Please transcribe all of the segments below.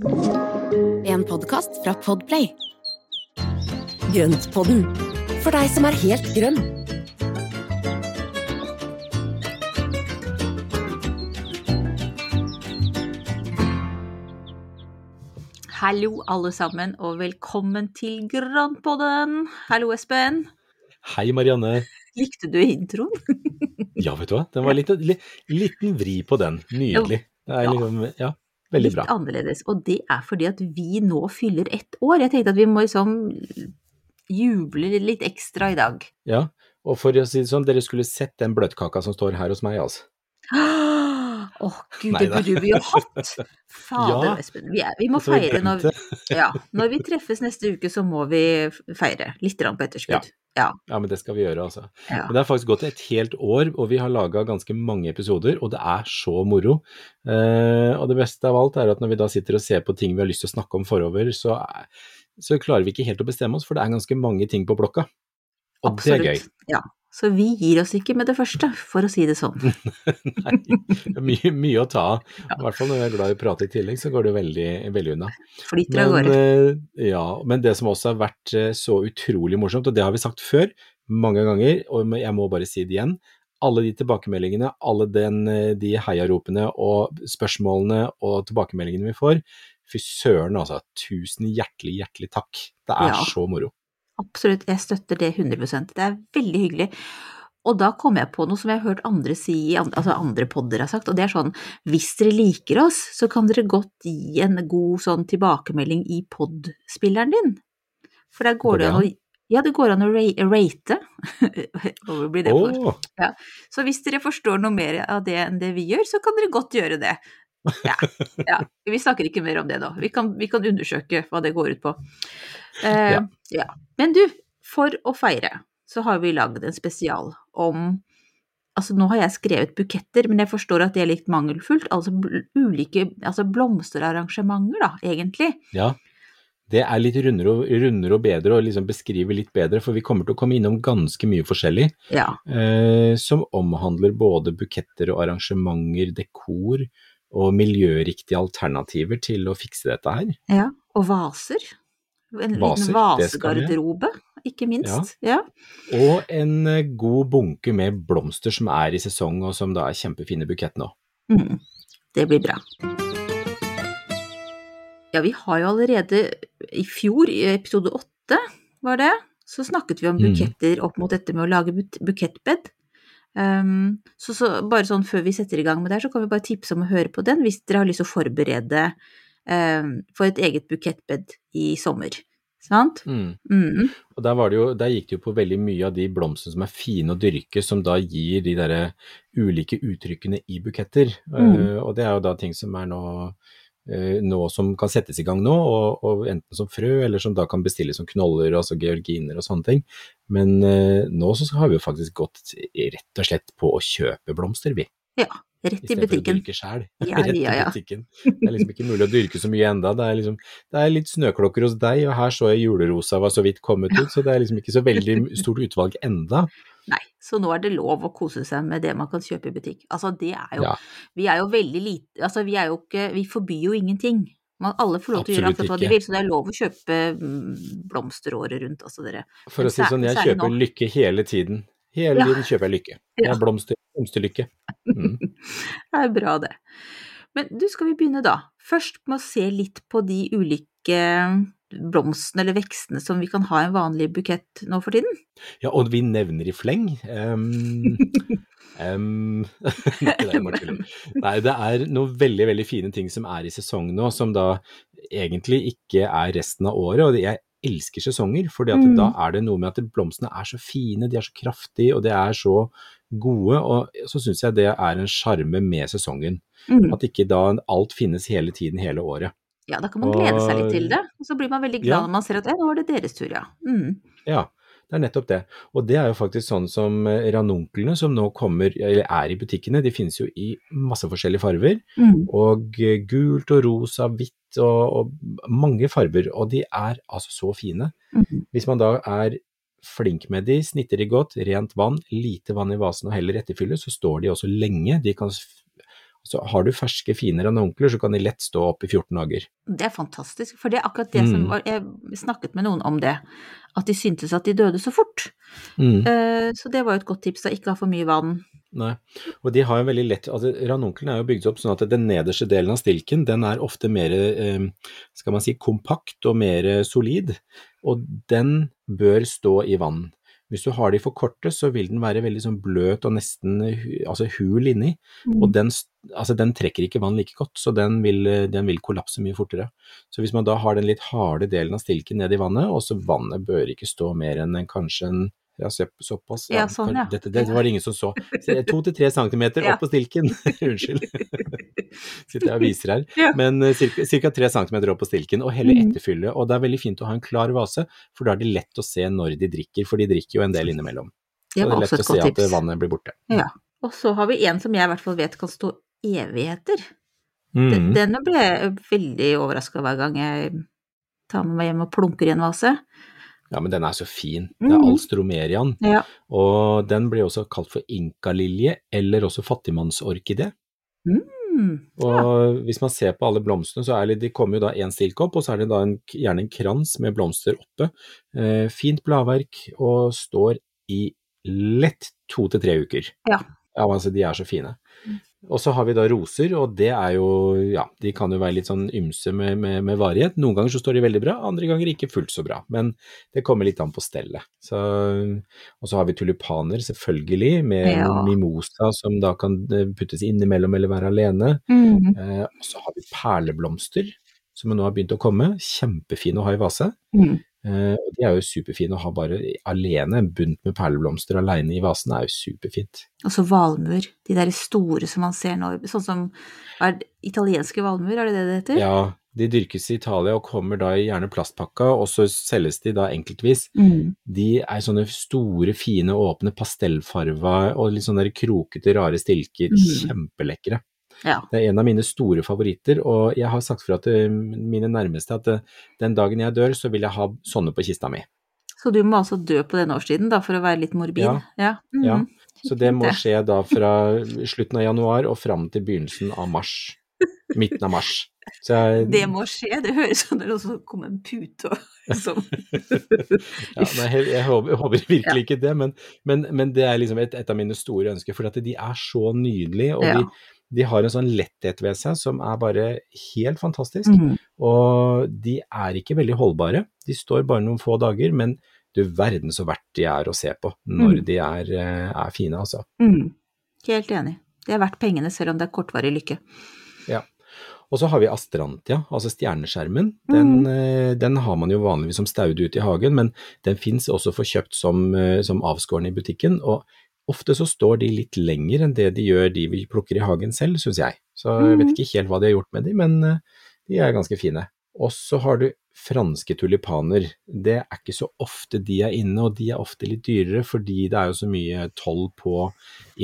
En podkast fra Podplay. Grøntpodden, for deg som er helt grønn. Hallo alle sammen, og velkommen til Grønnpodden. Hallo Espen. Hei, Marianne. Likte du introen? Ja, vet du hva, det var en liten, liten vri på den. Nydelig. Det er Ja. liksom, ja, veldig Litt annerledes, og det er fordi at vi nå fyller ett år. Jeg tenkte at vi må liksom juble litt ekstra i dag. Ja, og for å si det sånn, dere skulle sett den bløtkaka som står her hos meg, altså. Åh, gud, Nei det burde vi jo hatt! Fader, Ja. Espen. Vi, er, vi må vi feire når, glemte. ja, når vi treffes neste uke, så må vi feire. Litt på etterskudd. Ja. Ja, men det skal vi gjøre, altså. det har faktisk gått et helt år, og vi har laga ganske mange episoder, og det er så moro. Eh, og det beste av alt er at når vi da sitter og ser på ting vi har lyst til å snakke om forover, så, så klarer vi ikke helt å bestemme oss, for det er ganske mange ting på blokka. Og det er gøy. Ja. Så vi gir oss ikke med det første, for å si det sånn. Nei, det er mye, mye å ta av. I hvert fall når jeg er glad i å prate i tillegg, så går det veldig, veldig unna. Flyter av gårde. eh, ja, men det som også har vært eh, så utrolig morsomt, og det har vi sagt før mange ganger, og jeg må bare si det igjen, alle de tilbakemeldingene, alle den, eh, de heiaropene og spørsmålene og tilbakemeldingene vi får, fy søren altså, tusen hjertelig, hjertelig takk. Det er Ja. så moro. Absolutt, jeg støtter det 100 Det er veldig hyggelig. Og da kom jeg på noe som jeg har hørt andre si, altså andre podder har sagt, og det er sånn hvis dere liker oss, så kan dere godt gi en god sånn tilbakemelding i podspilleren din. For der går det an å ja, det går an å rate. Hva blir det for? Åh, Så hvis dere forstår noe mer av det enn det vi gjør, så kan dere godt gjøre det. Ja, ja. Vi snakker ikke mer om det nå. Vi kan, vi kan undersøke hva det går ut på. Uh, Ja. ja. Men du, for å feire, så har vi lagd en spesial om Altså nå har jeg skrevet buketter, men jeg forstår at det er litt mangelfullt. Altså ulike altså blomsterarrangementer, da, egentlig. ja. Det er litt rundere og, rundere og bedre å liksom beskrive litt bedre, for vi kommer til å komme innom ganske mye forskjellig. Ja. eh, som omhandler både buketter og arrangementer, dekor og miljøriktige alternativer til å fikse dette her. ja. Og vaser. En Vaser, liten vasegarderobe, ikke minst. Ja. Og en eh, god bunke med blomster som er i sesong, og som da er kjempefine bukett nå. Mm, det blir bra. Ja, vi har jo allerede i fjor, i episode åtte, var det, så snakket vi om Mm. buketter opp mot dette med å lage bukettbed. Um, så, så bare sånn før vi setter i gang med det her, så kan vi bare tipse om å høre på den hvis dere har lyst til å forberede um, for et eget bukettbed i sommer. Sant? Mm. Mm. Og der, var det jo, der gikk det jo på veldig mye av de blomstene som er fine å dyrke, som da gir de derre ulike uttrykkene i buketter. Mm. Uh, og det er jo da ting som er nå, nå som kan settes i gang nå, og, og enten som frø, eller som da kan bestilles som knoller, altså georginer og sånne ting. Men eh, nå så har vi jo faktisk gått rett og slett på å kjøpe blomster, vi. Ja, rett i butikken. Istedenfor å dyrke sjæl. Ja, Rett i ja, ja. butikken. Det er liksom ikke mulig å dyrke så mye enda. Det er, liksom, det er litt snøklokker hos deg, og her så jeg julerosa var så vidt kommet ut, så det er liksom ikke så veldig stort utvalg enda. Nei, så nå er det lov å kose seg med det man kan kjøpe i butikk. Altså, det er jo Ja. Vi er jo veldig lite Altså, vi er jo ikke Vi forbyr jo ingenting. Man, alle får lov til å gjøre akkurat hva de vil, så det er lov å kjøpe mm, blomster året rundt, altså dere. For å si det sånn, jeg kjøper lykke hele tiden. Hele Ja. tiden kjøper jeg lykke. Jeg Ja. er blomster, blomsterlykke. Mm. Det er bra, det. Men du, skal vi begynne da? Først med å se litt på de ulike blomstene eller vekstene som vi kan ha i en vanlig bukett nå for tiden. Ja, og vi nevner i fleng. Um, um, nei, det er. Noen veldig, veldig fine ting som er i sesong nå, som da egentlig ikke er resten av året. Og jeg elsker sesonger, for Mm. da er det noe med at blomstene er så fine, de er så kraftige, og de er så gode. Og så syns jeg det er en sjarme med sesongen. Mm. At ikke da alt finnes hele tiden, hele året. Ja, da kan man glede seg litt til det, og så blir man veldig glad Ja. når man ser at ja, nå er det deres tur, ja. Mm. Ja, det er nettopp det. Og det er jo faktisk sånn som eh, ranunklene som nå kommer, eller er i butikkene, de finnes jo i masse forskjellige farver. Mm. Og eh, gult og rosa, hvitt og, og mange farver, og de er altså så fine. Mm. Hvis man da er flink med de, snitter de godt, rent vann, lite vann i vasen og heller etterfylle, så står de også lenge. De kan, Så har du ferske, fine ranunkler, så kan de lett stå opp i 14 dager. Det er fantastisk, for det er akkurat det som Mm. var Jeg snakket med noen om det, at de syntes at de døde så fort. Mm. Eh, Så det var jo et godt tips, da. Ikke ha for mye vann. Nei, og de har jo veldig lett altså Ranunkelen er jo bygd opp sånn at den nederste delen av stilken den er ofte mer eh, skal man si, kompakt og mer solid, og den bør stå i vann. Hvis du har de for korte, så vil den være veldig sånn bløt og nesten altså hul inni, og den, altså den trekker ikke vann like godt, så den vil, eh, den vil kollapse mye fortere. Så hvis man da har den litt harde delen av stilken ned i vannet, og så vannet bør ikke stå mer enn kanskje en ja, såpass. Ja, sånn, ja. Dette, dette var det ingen som så. To til tre centimeter Ja. opp på stilken. Unnskyld. Sitter jeg og viser her. Ja. Men ca. cirka, cirka tre centimeter opp på stilken, og helle Mhm. etterfyllet. Og det er veldig fint å ha en klar vase, for da er det lett å se når de drikker, for de drikker jo en del innimellom. Det Så var det er lett å se at eh, vannet blir borte. Og så har vi en som jeg i hvert fall vet kan stå evigheter. Mm. Den ble jeg veldig overraska hver gang jeg tar med meg hjem og plunker i en vase. Ja, men den er så fin. Det er Mhm. alstromerian, Ja. og den blir også kalt for inkalilje, eller også fattigmannsorkidé. Mm. Og hvis man ser på alle blomstene, så er det, de kommer jo da én stilk opp, og så er det da en, gjerne en krans med blomster oppe. Eh, fint bladverk, og står i lett to til tre uker. Ja. Ja, altså de er så fine. Og så har vi da roser, og det er jo, ja, de kan jo være litt sånn ymse med, med, med varighet. Noen ganger så står de veldig bra, andre ganger ikke fullt så bra. Men det kommer litt an på stellet. Så, og så har vi tulipaner, selvfølgelig, med Ja. mimosa som da kan eh, puttes innimellom eller være alene. Mm. Eh, og så har vi perleblomster, som nå har begynt å komme. Kjempefine å ha i vase. Mm. Eh, de er jo superfine å ha bare alene. En bunt med perleblomster alene i vasen er jo superfint. Og så valmuer. De der store som man ser nå, sånn som er det italienske valmuer, er det det det heter? Ja, de dyrkes i Italia og kommer da i gjerne plastpakka, og så selges de da enkeltvis. Mm. De er sånne store, fine, åpne, pastellfarva og litt sånne der krokete, rare stilker. Mm. Kjempelekre. Ja. Det er en av mine store favoritter, og jeg har sagt fra til mine nærmeste at eh, den dagen jeg dør, så vil jeg ha sånne på kista mi. Så du må altså dø på denne årstiden, da, for å være litt morbid? Ja. Ja. Mm. Ja, Så det må skje da fra slutten av januar og fram til begynnelsen av mars. Midten av mars. Så jeg, Det må skje, det høres ut som det er kommer en pute og liksom ja, nei, jeg, jeg, håper, jeg håper virkelig ikke det, men, men, men det er liksom et, et av mine store ønsker. For at de er så nydelige, og Ja. de, de har en sånn letthet ved seg som er bare helt fantastisk. mm. Og de er ikke veldig holdbare. De står bare noen få dager, men du verden så verdt de er å se på når Mm. de er, eh, er fine, altså. Mm. Helt enig. Det er verdt pengene, selv om det er kortvarig lykke. Ja. Og så har vi astrantia, altså stjerneskjermen. Den, eh, den har man jo vanligvis som staude ute i hagen, men den fins også for kjøpt som, eh, som avskåren i butikken. Og ofte så står de litt lenger enn det de gjør de vi plukker i hagen selv, syns jeg. Så jeg vet ikke helt hva de har gjort med de, men eh, de er ganske fine. Og så har du franske tulipaner. Det er ikke så ofte de er inne, og de er ofte litt dyrere fordi det er jo så mye toll på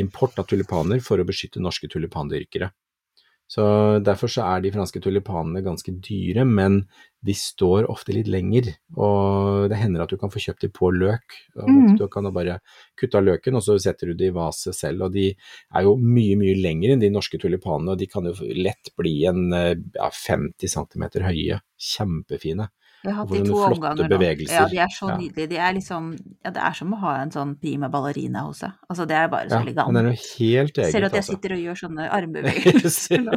import av tulipaner for å beskytte norske tulipandyrkere. Så derfor så er de franske tulipanene ganske dyre, men de står ofte litt lenger, og det hender at du kan få kjøpt de på løk. Og Mhm. Du kan bare kutte av løken, og så setter du de i vase selv, og de er jo mye, mye lengre enn de norske tulipanene, og de kan jo lett bli en eh, ja, 50 cm høye. Kjempefine. Jeg har hatt de to omganger nå. Ja, de er så Ja. nydelige. De er liksom Ja, det er som å ha en sånn prima ballerina hos seg. Altså, det er bare så Ja, elegant. men det er noe helt eget, Ser du at jeg altså. sitter og gjør sånne armbevegelser nå?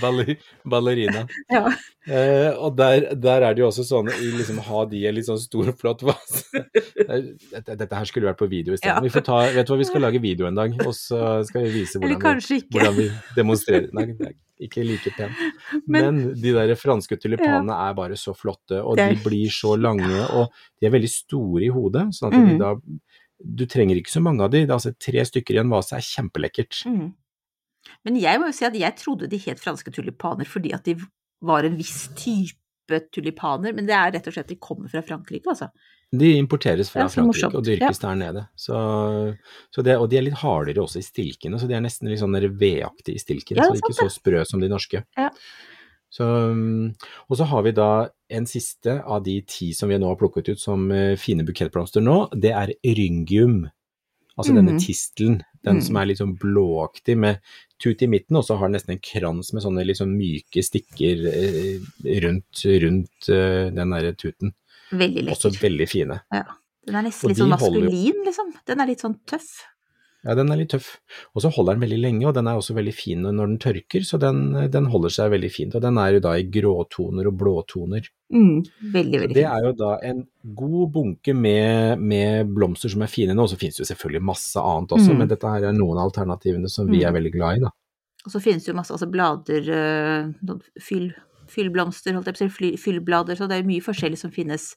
Baller, ballerina. Ja. Eh, og der, der er det jo også sånn i liksom ha de i en litt sånn stor, flott vase. Dette, her skulle vært på video. Vi får ta, vet du hva, vi skal lage video en dag, og så skal vi vise Eller hvordan vi, hvordan vi demonstrerer. Nei, nei. Ikke like pent. Men, Men- de der franske tulipanene er bare så flotte, og de blir så lange, og de er veldig store i hodet, sånn at de Mm. da Du trenger ikke så mange av de, det er altså tre stykker i en vase er kjempelekkert. Mm. Men jeg må jo si at jeg trodde de het franske tulipaner fordi at de var en viss type tulipaner, men det er rett og slett de kommer fra Frankrike, altså. De importeres fra Frankrike og dyrkes der nede. Så, så det, og de er litt hardere også i stilkene, så de er nesten litt sånn vedaktige i stilken. Ja, så de er ikke så sprø som de norske. Ja. Så, og så har vi da en siste av de ti som vi nå har plukket ut som eh, fine bukettblomster nå. Det er ryngium. Altså denne Mhm. tistelen Den Mm. som er litt sånn blåaktig med tut i midten, og så har den nesten en krans med sånne sånn myke stikker eh, rundt, rundt eh, den derre tuten. Veldig Også veldig fine. Den er nesten litt sånn maskulin, liksom. Den er litt sånn tøff. Ja, den er litt tøff. Og så holder den veldig lenge, og den er også veldig fin når den tørker, så den, den holder seg veldig fint. Og den er jo da i gråtoner og blåtoner. Mm, veldig, Så veldig det er jo da en god bunke med, med blomster som er fine nå, og så finnes det jo selvfølgelig masse annet også, Mm. men dette her er noen av alternativene som vi Mm. er veldig glad i, da. Og så finnes det jo masse altså blader, øh, sånn fyll, fyllblomster, holdt jeg på å si, fyllblader, så det er mye forskjellig som finnes.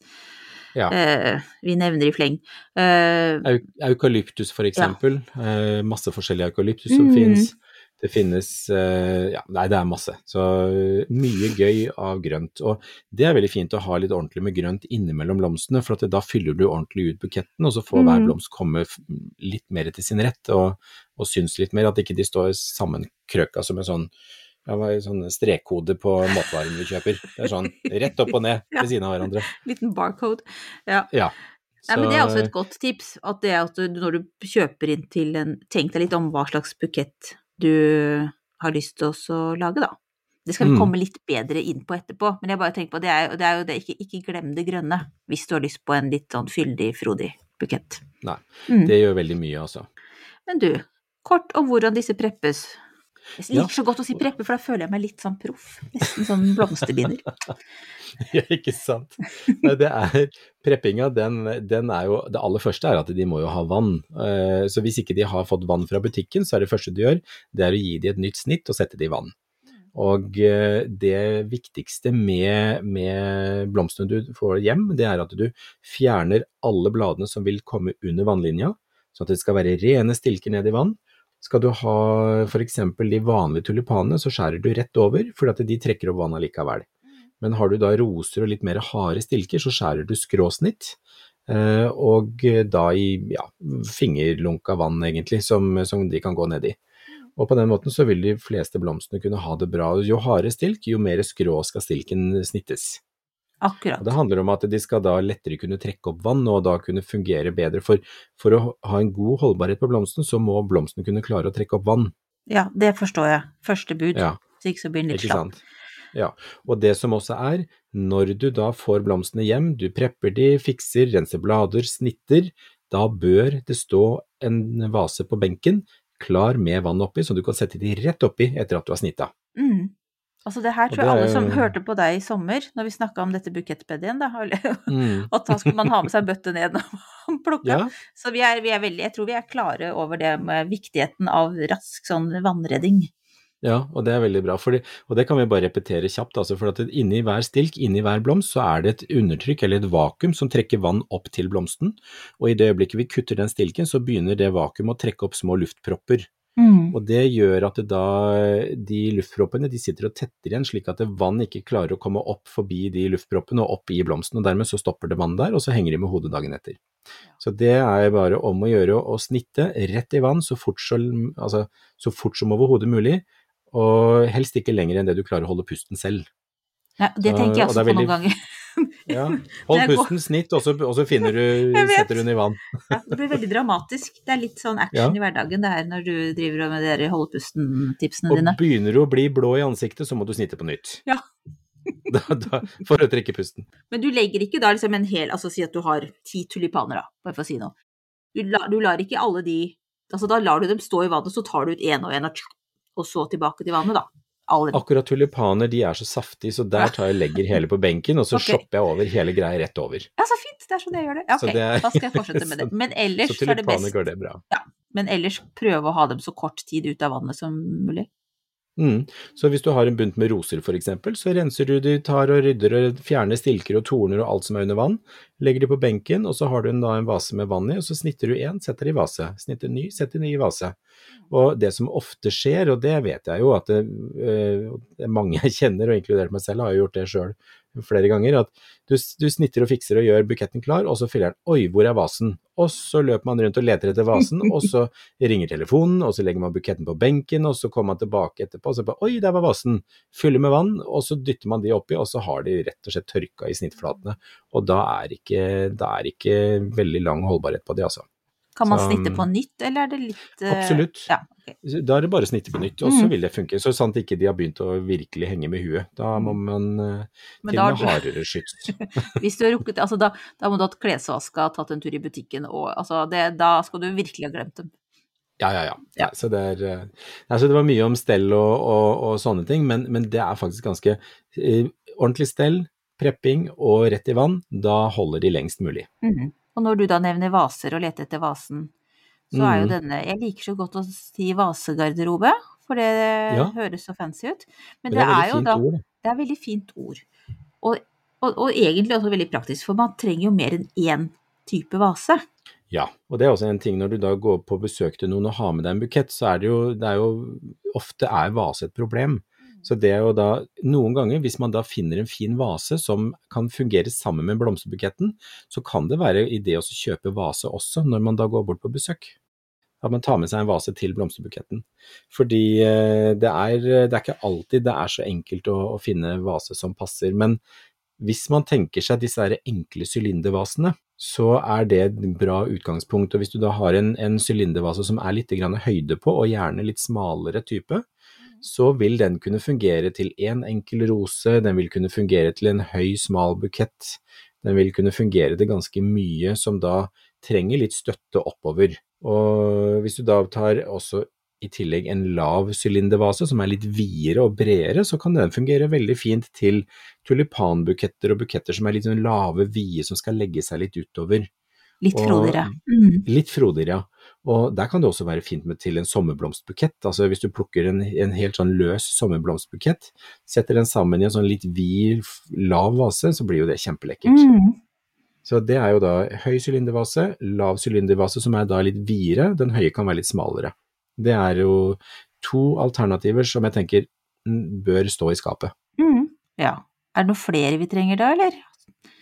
Ja. Eh, vi nevner i fleng. Eh, Eukalyptus for eksempel. Eh, masse forskjellige eukalyptus som Mm. finnes. Det finnes eh, Ja, nei, det er masse. Så eh, mye gøy av grønt. Og det er veldig fint å ha litt ordentlig med grønt innimellom blomstene, for at da fyller du ordentlig ut buketten, og så får hver Mm. blomst komme litt mer til sin rett og, og synes litt mer. At ikke de står sammenkrøka som en sånn ja, var sånne sånn strekkode på matvarene vi kjøper. Det er sånn rett opp og ned ved siden av hverandre. liten barcode. Ja. Ja. Nei, men det er også et godt tips, at det at du, når du kjøper inn til en Tenk deg litt om hva slags bukett du har lyst til å lage, da. Det skal vi Mm. komme litt bedre inn på etterpå, men jeg bare tenker på det er, det er jo det, ikke, ikke glem det grønne hvis du har lyst på en litt sånn fyldig, frodig bukett. Nei, Mm. det gjør veldig mye, altså. Men du, kort om hvordan disse preppes. Jeg Ja. liker så godt å si preppe, for da føler jeg meg litt sånn proff. Nesten sånn blomsterbinder. Ja, ikke sant. Nei, det er, preppinga, den, den er jo Det aller første er at de må jo ha vann. Eh, Så hvis ikke de har fått vann fra butikken, så er det første du gjør, det er å gi de et nytt snitt og sette de i vann. Og eh, det viktigste med, med blomstene du får hjem, det er at du fjerner alle bladene som vil komme under vannlinja, sånn at det skal være rene stilker ned i vann. Skal du ha f.eks. de vanlige tulipanene, så skjærer du rett over, for at de trekker opp vannet likevel. Men har du da roser og litt mer harde stilker, så skjærer du skråsnitt. eh, Og da i ja, fingerlunka vann, egentlig, som, som de kan gå ned i. Og på den måten så vil de fleste blomstene kunne ha det bra. Jo hardere stilk, jo mer skrå skal stilken snittes. Og Akkurat. det handler om at de skal da lettere kunne trekke opp vann, og da kunne fungere bedre. For, for å ha en god holdbarhet på blomsten, så må blomsten kunne klare å trekke opp vann. Ja, det forstår jeg. Første bud. Ja. Så ikke så blir den litt slapp. Ja, og det som også er, når du da får blomstene hjem, du prepper de, fikser, renser blader, snitter, da bør det stå en vase på benken klar med vann oppi, så du kan sette de rett oppi etter at du har snitta. Mm. Altså det her tror jeg alle som hørte på deg i sommer, når vi snakka om dette bukettbedet igjen, da, Mm. at da skulle man ha med seg bøtte ned når man plukka. Ja, Så vi er, vi er veldig, jeg tror vi er klare over det med viktigheten av rask sånn vannredding. ja, og det er veldig bra. Fordi, og det kan vi bare repetere kjapt, altså, for at inni hver stilk, inni hver blomst, så er det et undertrykk eller et vakuum som trekker vann opp til blomsten. Og i det øyeblikket vi kutter den stilken, så begynner det vakuumet å trekke opp små luftpropper. Og det gjør at det da de luftproppene de sitter og tetter igjen, slik at vann ikke klarer å komme opp forbi de luftproppene og opp i blomsten, og dermed så stopper det vann der, og så henger de med hodet dagen etter. Så det er bare om å gjøre å snitte rett i vann så fort, så, altså, så fort som overhodet mulig, og helst ikke lenger enn det du klarer å holde pusten selv. Nei, det tenker jeg også på noen ganger. Ja, hold pusten, snitt, og så, og så finner du, setter du den i vann. Ja, det blir veldig dramatisk. Det er litt sånn action i hverdagen det her når du driver med de hold pusten-tipsene Og begynner du å bli blå i ansiktet, så må du snitte på nytt. Ja. da, da, for å trekke pusten. Men du legger ikke da liksom en hel Altså si at du har ti tulipaner, da, bare for å si noe. Du, la, du lar ikke alle de Altså da lar du dem stå i vannet, så tar du ut én og én, og, og så tilbake til vannet, da. Alle. Akkurat tulipaner de er så saftige, så der tar jeg legger hele på benken, og så okay. shopper jeg over hele greia rett over. Ja, så fint! Det er sånn jeg gjør det. Ja, Ok, det er- da skal jeg fortsette med det. Men ellers Så så er det best går det bra. Men ellers prøve å ha dem så kort tid ut av vannet som mulig. Mm. Så hvis du har en bunt med roser eksempel, så renser du de, tar og rydder og fjerner stilker og torner og alt som er under vann, legger de på benken, og så har du en, da en vase med vann i, og så snitter du en, setter i vase, snitter ny, setter ny i vase. Og det som ofte skjer, og det vet jeg jo at det, øh, er mange jeg kjenner, og inkludert meg selv, har jo gjort det sjøl flere ganger, at du, du snitter og fikser og gjør buketten klar, og så fyller den, oi, hvor er vasen? Og så løper man rundt og leter etter vasen, og så ringer telefonen, og så legger man buketten på benken, og så kommer man tilbake etterpå, og så bare, oi, der var vasen, fyller med vann, og så dytter man de oppi, og så har de rett og slett tørka i snittflatene, og da er ikke, da er ikke veldig lang holdbarhet på de, altså. Kan man Så, snitte på nytt, eller er det litt eh, Absolutt. Ja, okay. Da er det bare å snitte på nytt, og så Mm. vil det funke. Så sant ikke de har begynt å virkelig henge med huet. Da må man eh, til da med hardere skyts. Hvis du har rukket altså da, da må du ha hatt klesvaska, tatt en tur i butikken og altså det, Da skal du virkelig ha glemt dem. Ja, ja, ja. Ja. Så det, er, altså det var mye om stell og, og, og sånne ting, men, men det er faktisk ganske eh, ordentlig stell, prepping og rett i vann. Da holder de lengst mulig. Mhm. Og når du da nevner vaser og leter etter vasen, så er jo Mhm. denne Jeg liker så godt å si vasegarderobe, for det Ja. høres så fancy ut. Men det, det er er, jo da ord. det. Det er veldig fint ord. Og, og, og egentlig også veldig praktisk, for man trenger jo mer enn én type vase. Ja, og det er også en ting når du da går på besøk til noen og har med deg en bukett, så er det jo, det er jo ofte er vase et problem. Så det er jo da noen ganger, hvis man da finner en fin vase som kan fungere sammen med blomsterbuketten, så kan det være idé å kjøpe vase også når man da går bort på besøk. At man tar med seg en vase til blomsterbuketten. Fordi eh, det er, det er ikke alltid det er så enkelt å, å finne vase som passer. Men hvis man tenker seg disse enkle sylindervasene, så er det et bra utgangspunkt. Og hvis du da har en, sylindervase som er litt høyde på, og gjerne litt smalere type, så vil den kunne fungere til én en enkel rose, den vil kunne fungere til en høy, smal bukett. Den vil kunne fungere til ganske mye som da trenger litt støtte oppover. Og hvis du da tar også i tillegg en lav sylindervase som er litt videre og bredere, så kan den fungere veldig fint til tulipanbuketter og buketter som er litt sånn lave, vide, som skal legge seg litt utover. Litt frodigere. Mm. Litt frodigere, ja. Og der kan det også være fint med til en sommerblomstbukett. Altså hvis du plukker en, en helt sånn løs sommerblomstbukett, setter den sammen i en sånn litt vid, lav vase, så blir jo det kjempelekkert. Mm. Så det er jo da høy sylindervase, lav sylindervase som er da litt videre, den høye kan være litt smalere. Det er jo to alternativer som jeg tenker mm, bør stå i skapet. Mm. Ja. Er det noen flere vi trenger da, eller?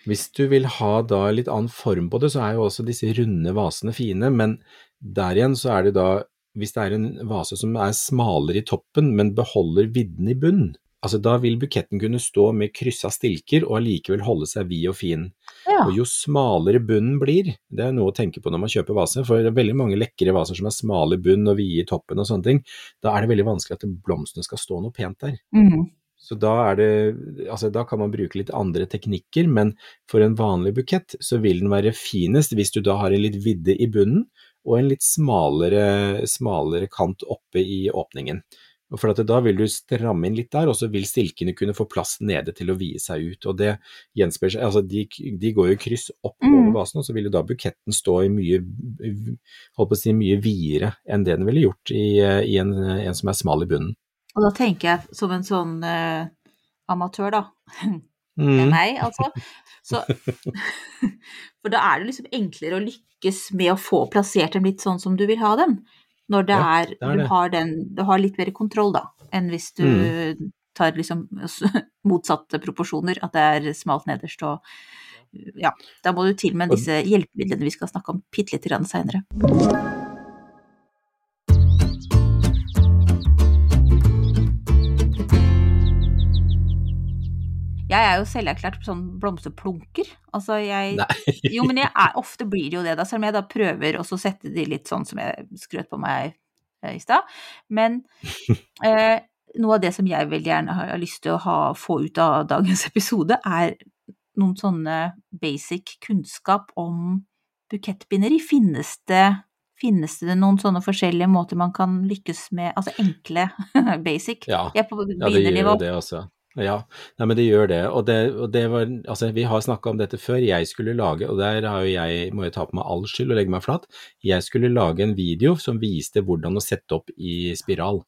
Hvis du vil ha da litt annen form på det, så er jo også disse runde vasene fine, men der igjen så er det da, hvis det er en vase som er smalere i toppen, men beholder vidden i bunnen, altså da vil buketten kunne stå med kryssa stilker og allikevel holde seg vid og fin. Ja. Og jo smalere bunnen blir, det er noe å tenke på når man kjøper vase, for det er veldig mange lekre vaser som er smale i bunnen og vide i toppen og sånne ting, da er det veldig vanskelig at blomstene skal stå noe pent der. Mm. Så da, er det, altså da kan man bruke litt andre teknikker, men for en vanlig bukett så vil den være finest hvis du da har en litt vidde i bunnen og en litt smalere, smalere kant oppe i åpningen. For at da vil du stramme inn litt der, og så vil stilkene kunne få plass nede til å vie seg ut. og det gjenspeiler seg, altså de, de går jo kryss opp over Mm. vasen, og så vil jo da buketten stå i mye, holdt på å si, mye videre enn det den ville gjort i, i en, en som er smal i bunnen. Og da tenker jeg som en sånn eh, amatør, da. Det Mm. meg, altså. Så, for da er det liksom enklere å lykkes med å få plassert dem litt sånn som du vil ha dem. Når det Ja, er, det er du, det. har den, du har litt mer kontroll, da, enn hvis du Mm. tar liksom motsatte proporsjoner, at det er smalt nederst og Ja, da må du til med disse hjelpemidlene vi skal snakke om bitte lite grann seinere. Jeg er jo selverklært sånn blomsterplunker. Altså jeg. Jo, men jeg er, ofte blir det jo det, da, selv om jeg da prøver å sette de litt sånn som jeg skrøt på meg eh, i stad. Men eh, noe av det som jeg veldig gjerne har, har lyst til å ha, få ut av dagens episode, er noen sånne basic kunnskap om bukettbinderi. Finnes det, finnes det noen sånne forskjellige måter man kan lykkes med, altså enkle basic? Ja, Ja, det gjør jo det også. Ja, Nei, men det gjør det. Og det, og det var, altså, vi har snakka om dette før. Jeg skulle lage, og der jeg, må jeg ta på meg all skyld og legge meg flat, jeg skulle lage en video som viste hvordan å sette opp i spiral.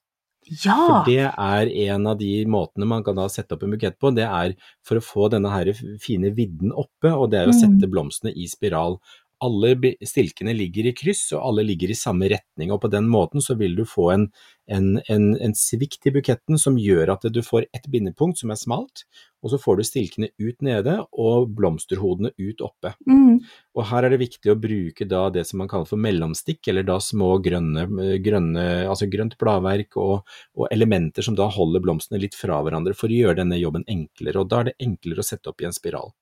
Ja! For det er en av de måtene man kan da sette opp en bukett på, det er for å få denne her fine vidden oppe, og det er å Mm. sette blomstene i spiral. Alle stilkene ligger i kryss, og alle ligger i samme retning, og på den måten så vil du få en, en, en, en svikt i buketten som gjør at du får et bindepunkt som er smalt, og så får du stilkene ut nede og blomsterhodene ut oppe. Mm. Og her er det viktig å bruke da det som man kaller for mellomstikk, eller da små grønne, grønne altså grønt bladverk og, og elementer som da holder blomstene litt fra hverandre for å gjøre denne jobben enklere, og da er det enklere å sette opp i en spiral.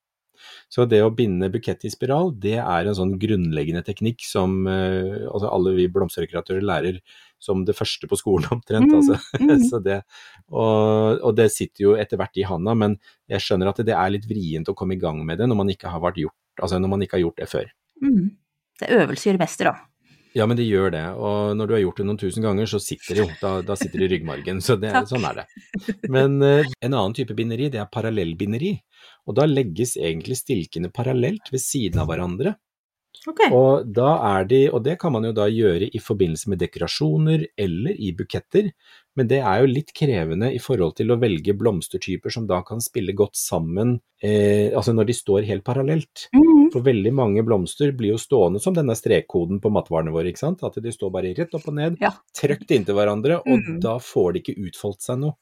Så det å binde bukett i spiral, det er en sånn grunnleggende teknikk som eh, altså alle vi blomsterdekoratører lærer som det første på skolen omtrent. Mm, Altså. mm. Så det, og, og det sitter jo etter hvert i handa, men jeg skjønner at det er litt vrient å komme i gang med det når man ikke har, gjort, altså når man ikke har gjort det før. Mm. Det er øvelse gjør mester, da. Ja, men det gjør det, og når du har gjort det noen tusen ganger, så sitter det jo, da, da sitter det i ryggmargen, så det, sånn er det. Men uh, en annen type binderi, det er parallellbinderi, og da legges egentlig stilkene parallelt ved siden av hverandre. Ok. Og da er de, og det kan man jo da gjøre i forbindelse med dekorasjoner eller i buketter, men det er jo litt krevende i forhold til å velge blomstertyper som da kan spille godt sammen, eh, altså når de står helt parallelt. Mm. For veldig mange blomster blir jo stående som denne strekkoden på matvarene våre, ikke sant? At de står bare rett opp og ned, Ja. trøkt inntil hverandre, og Mm. da får de ikke utfoldt seg noe.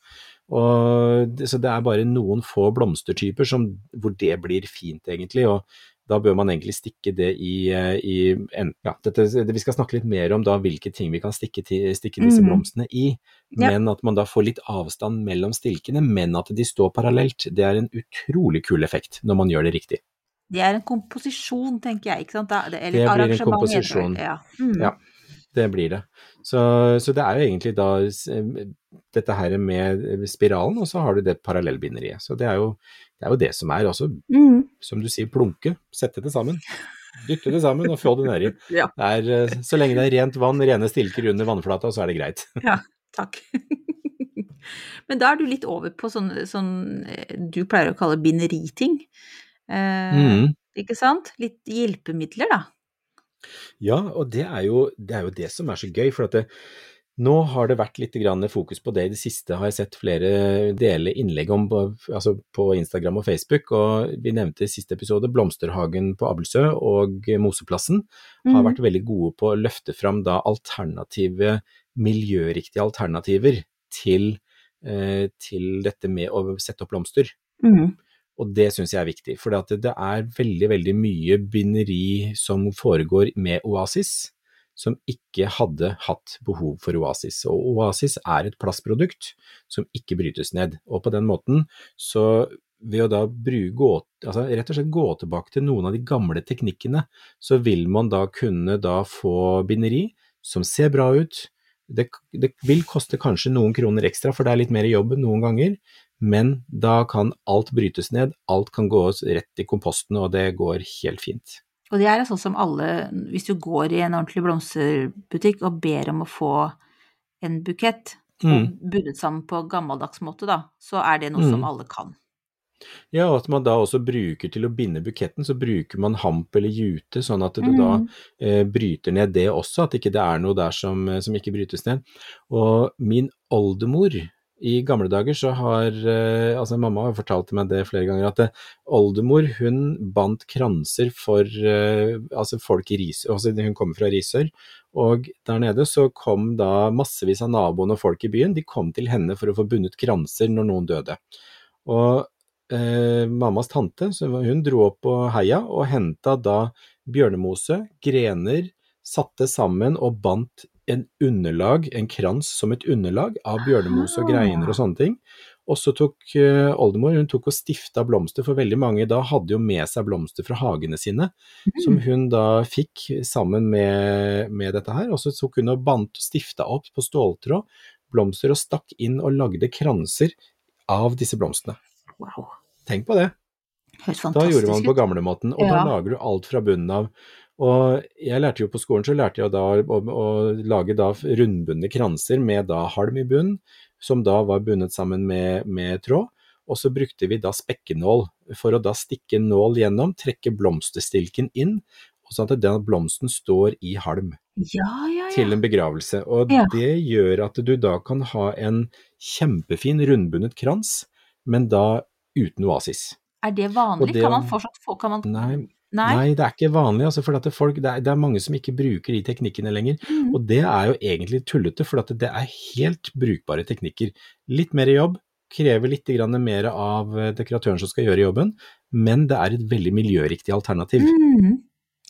Og så det er bare noen få blomstertyper som, hvor det blir fint, egentlig. og da bør man egentlig stikke det i, eh, i en, ja, dette, det, Vi skal snakke litt mer om da hvilke ting vi kan stikke, til, stikke disse Mhm. blomstene i, Ja. men at man da får litt avstand mellom stilkene, men at de står parallelt. Det er en utrolig kul effekt når man gjør det riktig. Det er en komposisjon, tenker jeg, ikke sant? Da, det, eller Det blir en komposisjon. Ja. Mm. Ja. Det blir det. Så, så det er jo egentlig da dette her med spiralen, og så har du det parallellbinderiet. Så det er jo det, er jo det som er også, Mm. som du sier, plunke. Sette det sammen. Dytte det sammen og få det nedi. Ja. Eh, så lenge det er rent vann, rene stilker under vannflata, så er det greit. ja, Takk. Men da er du litt over på sånn, sånn eh, du pleier å kalle binderiting. Eh, Mm. Ikke sant? Litt hjelpemidler, da. Ja, og det er jo det, er jo det som er så gøy. For at det, nå har det vært litt grann fokus på det i det siste. Har jeg sett flere dele innlegg om på, altså på Instagram og Facebook. Og vi nevnte i siste episode Blomsterhagen på Abelsø og Moseplassen har Mm. vært veldig gode på å løfte fram da alternative, miljøriktige alternativer til, eh, til dette med å sette opp blomster. Mm. Og det syns jeg er viktig, for det er veldig, veldig mye binderi som foregår med Oasis, som ikke hadde hatt behov for Oasis. Og Oasis er et plastprodukt som ikke brytes ned. Og på den måten, så ved å da bruke, gå, altså rett og slett gå tilbake til noen av de gamle teknikkene, så vil man da kunne da få binderi som ser bra ut. Det, det vil koste kanskje noen kroner ekstra, for det er litt mer jobb noen ganger, men da kan alt brytes ned, alt kan gås rett i komposten, og det går helt fint. Og det er sånn som alle, hvis du går i en ordentlig blomsterbutikk og ber om å få en bukett, Mm. bundet sammen på gammeldags måte, da, så er det noe som Mm. alle kan. Ja, og at man da også bruker til å binde buketten, så bruker man hamp eller jute, sånn at du da Mm. eh, bryter ned det også, at ikke det er noe der som, eh, som ikke brytes ned. Og min oldemor, i gamle dager så har eh, altså Mamma har fortalt meg det flere ganger, at eh, oldemor hun bandt kranser for eh, altså folk i Risør, altså hun kommer fra Risør, og der nede så kom da massevis av naboene og folk i byen, de kom til henne for å få bundet kranser når noen døde. Og eh, mammas tante, hun dro opp på heia og henta da bjørnemose, grener, satte sammen og bandt en underlag, en krans som et underlag av bjørnemose og greiner og sånne ting. Og så tok uh, oldemor hun tok og stifta blomster, for veldig mange da hadde jo med seg blomster fra hagene sine, som hun da fikk sammen med, med dette her. Og så tok hun og bandt og stifta opp på ståltråd blomster og stakk inn og lagde kranser av disse blomstene. Wow. Tenk på det. Da gjorde man på ut. gamlemåten, og da lager du alt fra bunnen av. Og jeg lærte jo på skolen, så lærte jeg da å, å lage da rundbundne kranser med da halm i bunnen, som da var bundet sammen med, med tråd. Og så brukte vi da spekkenål for å da stikke nål gjennom, trekke blomsterstilken inn, og sånn at den blomsten står i halm Ja, ja, til en begravelse. Og Ja. det gjør at du da kan ha en kjempefin rundbundet krans, men da uten oasis. Er det vanlig? Det- Kan man fortsatt få kan man... Nei, Nei? Nei, det er ikke vanlig, altså, for folk, det, er, det er mange som ikke bruker de teknikkene lenger. Mm. Og det er jo egentlig tullete, for det er helt brukbare teknikker. Litt mer jobb, krever litt grann mer av eh, dekoratøren som skal gjøre jobben, men det er et veldig miljøriktig alternativ. Mm.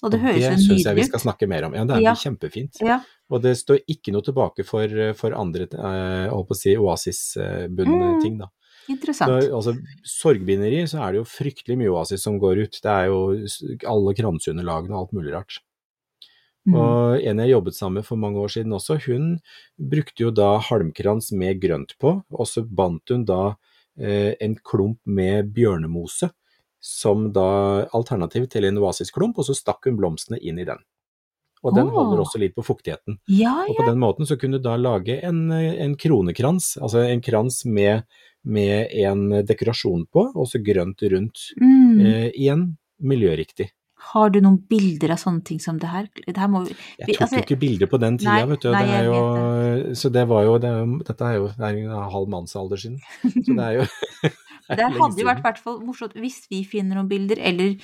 Og det Og høres det syns jeg vi skal snakke mer om. Ja, det er Ja. kjempefint. Ja. Og det står ikke noe tilbake for, for andre, eh, jeg på å si, oasisbundne Mm. ting, da. Interessant. altså, sorgbinderi, så er det jo fryktelig mye oasis som går ut. Det er jo alle kranseunderlagene og alt mulig rart. Mm. Og en jeg jobbet sammen med for mange år siden også, hun brukte jo da halmkrans med grønt på, og så bandt hun da eh, en klump med bjørnemose som da alternativ til en oasisklump, og så stakk hun blomstene inn i den. Og den holder også litt på fuktigheten. Ja, Og på den måten så kunne du da lage en, en kronekrans, altså en krans med, med en dekorasjon på, og så grønt rundt. Mm. Eh, igjen miljøriktig. Har du noen bilder av sånne ting som det her? Det her må vi Jeg tok altså- jo ikke bilder på den tida, Nei, vet du. nei, det er jo, så det var jo, det, dette er jo det er en halv mannsalder siden. Så det er jo det hadde jo vært hvert fall morsomt hvis vi finner noen bilder, eller,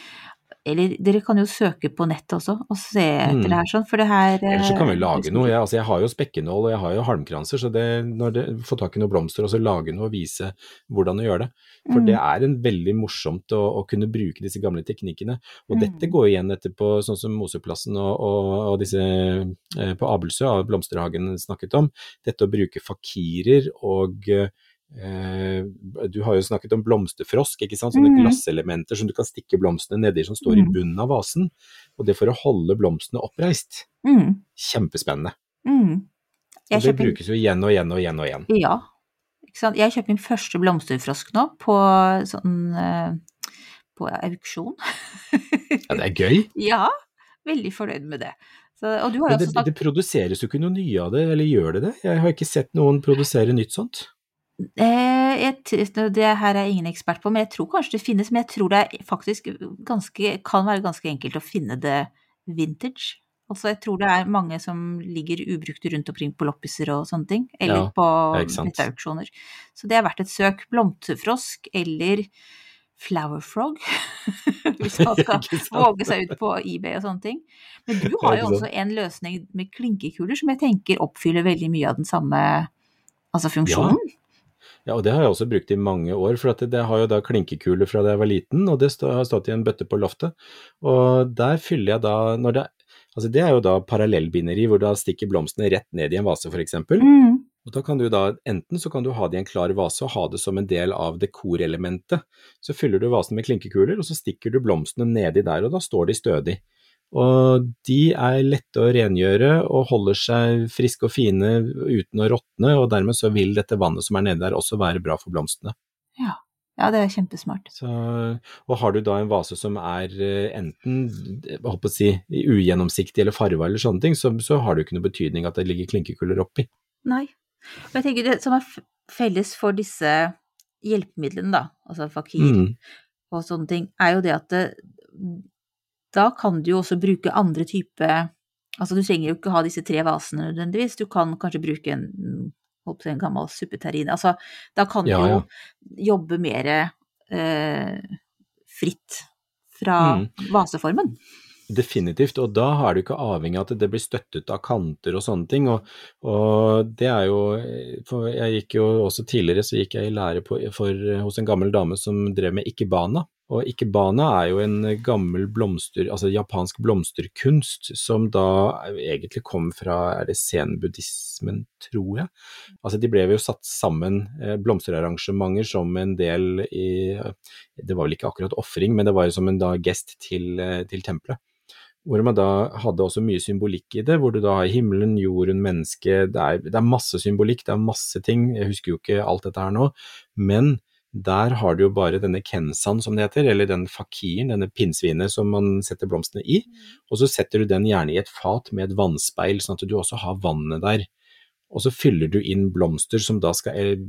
eller dere kan jo søke på nett også og se etter Mm. det her sånn, for det her Ellers så kan vi eh, lage noe. Jeg, altså, jeg har jo spekkenål og jeg har jo halmkranser, så det, når det, få tak i noen blomster og så lage noe og vise hvordan å gjøre det. For Mm. det er en veldig morsomt å, å kunne bruke disse gamle teknikkene. Og Mm. dette går igjen etterpå, sånn som Moseplassen og, og, og disse eh, på Abelsø, av Blomsterhagen snakket om. Dette å bruke fakirer og eh, du har jo snakket om blomsterfrosk, ikke sant? sånne mm. glasselementer som du kan stikke blomstene nedi som står i Mhm. bunnen av vasen. Og det for å holde blomstene oppreist. Mm. Kjempespennende. Mm. Og det kjøper- brukes jo igjen og igjen og igjen og igjen. Ja. Ikke sant? Jeg kjøpte min første blomsterfrosk nå på sånn eh, på auksjon. Ja, det er gøy. ja, veldig fornøyd med det. Så, Men det, snakket det produseres jo ikke noe nye av det, eller gjør det det? Jeg har ikke sett noen produsere nytt sånt. Eh, jeg, det her er jeg ingen ekspert på, men jeg tror kanskje det finnes. Men jeg tror det er faktisk ganske, kan være ganske enkelt å finne det vintage. Altså jeg tror det er mange som ligger ubrukte rundt omkring på loppiser og sånne ting. Eller Ja, på nettauksjoner. Så det er verdt et søk. Blomsterfrosk eller flower frog. Hvis man skal våge seg ut på eBay og sånne ting. Men du har jo også en løsning med klinkekuler som jeg tenker oppfyller veldig mye av den samme altså funksjonen. Ja, og det har jeg også brukt i mange år, for at det, det har jo da klinkekuler fra da jeg var liten, og det stå, har stått i en bøtte på loftet. Og der fyller jeg da når det, Altså det er jo da parallellbinderi, hvor da stikker blomstene rett ned i en vase, f.eks. Mm. Og da kan du da, enten så kan du ha det i en klar vase og ha det som en del av dekorelementet. Så fyller du vasen med klinkekuler, og så stikker du blomstene nedi der, og da står de stødig. Og de er lette å rengjøre og holder seg friske og fine uten å råtne, og dermed så vil dette vannet som er nede der også være bra for blomstene. Ja. ja, det er kjempesmart. Så, og har du da en vase som er eh, enten jeg å si, ugjennomsiktig eller farva eller sånne ting, så, så har det jo ikke noe betydning at det ligger klinkekuler oppi. Nei. Men jeg tenker det som er felles for disse hjelpemidlene, da, altså fakir Mm. og sånne ting, er jo det at det, da kan du jo også bruke andre type Altså du trenger jo ikke ha disse tre vasene nødvendigvis, du kan kanskje bruke en, si, en gammel suppeterrin. Altså da kan du jo ja. jobbe mer eh, fritt fra Mm. vaseformen. Definitivt, og da er du ikke avhengig av at det blir støttet av kanter og sånne ting. Og, og det er jo For jeg gikk jo også tidligere så gikk jeg i lære på, for, hos en gammel dame som drev med ikebana. Og ikebana er jo en gammel blomster, altså japansk blomsterkunst som da egentlig kom fra er det zen-buddhismen, tror jeg. Altså de ble jo satt sammen, eh, blomsterarrangementer som en del i Det var vel ikke akkurat ofring, men det var jo som en da gest til, eh, til tempelet hvor man da hadde også mye symbolikk i det, hvor du da har himmelen, jorden, mennesket, det det er masse symbolikk, det er masse ting, jeg husker jo ikke alt dette her nå, men der har du jo bare denne kensan som det heter, eller den fakiren, denne pinnsvinet som man setter blomstene i, og så setter du den gjerne i et fat med et vannspeil, sånn at du også har vannet der. Og så fyller du inn blomster som da skal eh,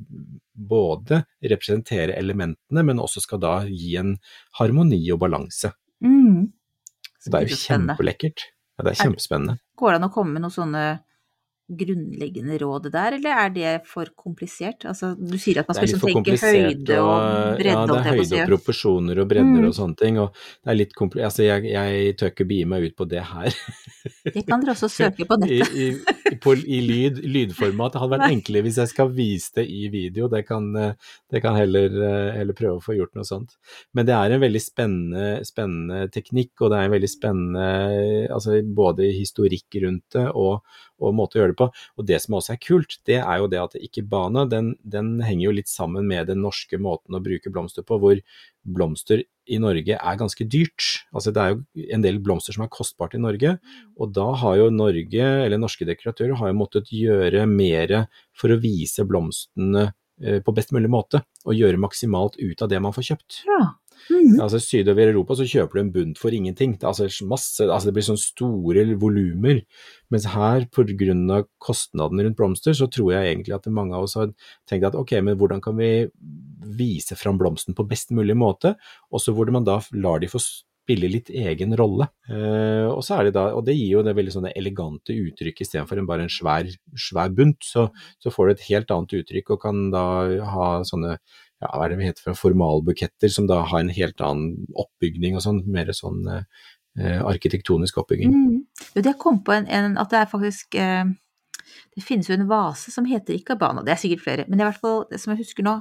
både representere elementene, men også skal da gi en harmoni og balanse. Mm. Så det er jo kjempelekkert. Ja, det er kjempespennende. Går det an å komme med noen sånne grunnleggende råd der, eller er det for komplisert? Altså, du sier at man skal liksom tenke høyde og bredde, ja, det er høyde og proporsjoner og bredder Mm. og sånne ting. Og det er litt komplisert. altså, jeg, jeg tør ikke begi meg ut på det her. Det kan dere også søke på I, nettet. i, på, i lyd, lydformat. Det hadde vært enklere hvis jeg skal vise det i video. Det kan, eh, det kan heller, eh, heller, prøve å få gjort noe sånt. Men det er en veldig spennende, spennende teknikk, og det er en veldig spennende altså både historikk rundt det og, og måte å gjøre det på. Og det som også er kult, det er jo det at ikebana den, den henger jo litt sammen med den norske måten å bruke blomster på, hvor blomster i Norge er ganske dyrt. Altså det er jo en del blomster som er kostbart i Norge, og da har jo Norge, eller norske dekoratører, har jo måttet gjøre mer for å vise blomstene eh, på best mulig måte, og gjøre maksimalt ut av det man får kjøpt. Ja. Mm. Altså Sydover Europa så kjøper du en bunt for ingenting. Det, altså, masse, altså, det blir sånn store volumer. Mens her, pga. kostnadene rundt blomster, så tror jeg egentlig at mange av oss har tenkt at ok, men hvordan kan vi vise fram blomsten på best mulig måte? Også hvor man da lar de få spille litt egen rolle. Eh, og, det da, og det gir jo det veldig sånne elegante uttrykk istedenfor en bare en svær, svær bunt. Så, så, får du et helt annet uttrykk og kan da ha sånne ja, hva er det vi heter for formalbuketter, som da har en helt annen oppbygning og sånn, mer sånn eh, arkitektonisk oppbygging. Mm. Jo, det kom på en, en, at det er faktisk eh, Det finnes jo en vase som heter Ikabana, det er sikkert flere, men det er i hvert fall som jeg husker nå,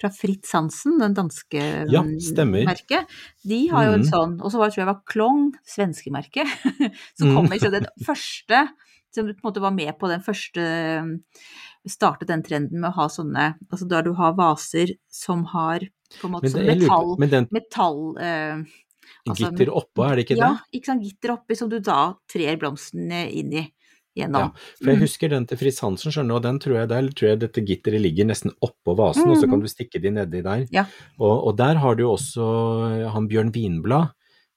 fra Fritz Hansen, den danske ja, merket. De har jo en Mm. sånn, og så var det tror jeg var Klong, svenske merket, som kom liksom den første som på en måte var med på den første Startet den trenden med å ha sånne Altså der du har vaser som har på en måte sånn metall på, den Metall eh, altså, gitter oppå, er det ikke det? ja, ikke sant, gitter oppi som du da trer blomstene inn i gjennom. For jeg Mm. husker den til Fritz Hansen, skjønner du, og den tror jeg, der tror jeg dette gitteret ligger nesten oppå vasen, og så kan Mhm. du stikke de nedi der. Ja. Og, og der har du også han Bjørn Vinblad,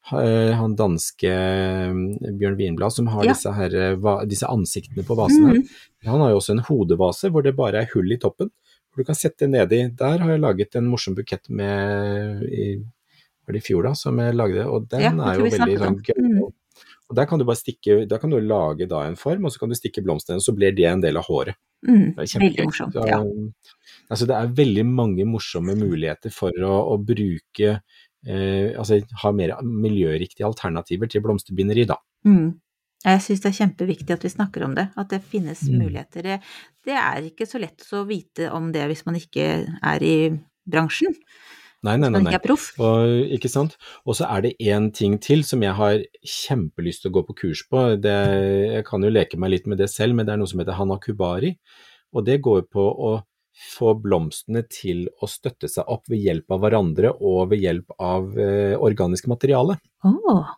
han danske eh, Bjørn Vinblad, som har Ja. disse, her, eh, disse ansiktene på vasene. Mhm. Han har jo også en hodevase hvor det bare er hull i toppen, hvor du kan sette nedi. Der har jeg laget en morsom bukett med var det i fjor da, som jeg lagde, og den Ja, er jo veldig sånn gøy. Mhm. Og der kan du bare stikke, da kan du lage da en form, og så kan du stikke blomstene, så blir det en del av håret. Mm. Det er Veldig morsomt. Så, Ja. altså det er veldig mange morsomme muligheter for å, å bruke eh, Altså ha mer miljøriktige alternativer til blomsterbinderi, da. Mm. Jeg syns det er kjempeviktig at vi snakker om det, at det finnes Mm. muligheter. Det, det er ikke så lett å vite om det hvis man ikke er i bransjen, Nei, nei, nei. nei. Og, ikke sant? Og så er det én ting til som jeg har kjempelyst til å gå på kurs på. Det, jeg kan jo leke meg litt med det selv, men det er noe som heter hanakubari. Og det går på å få blomstene til å støtte seg opp ved hjelp av hverandre og ved hjelp av eh, organisk materiale. Åh,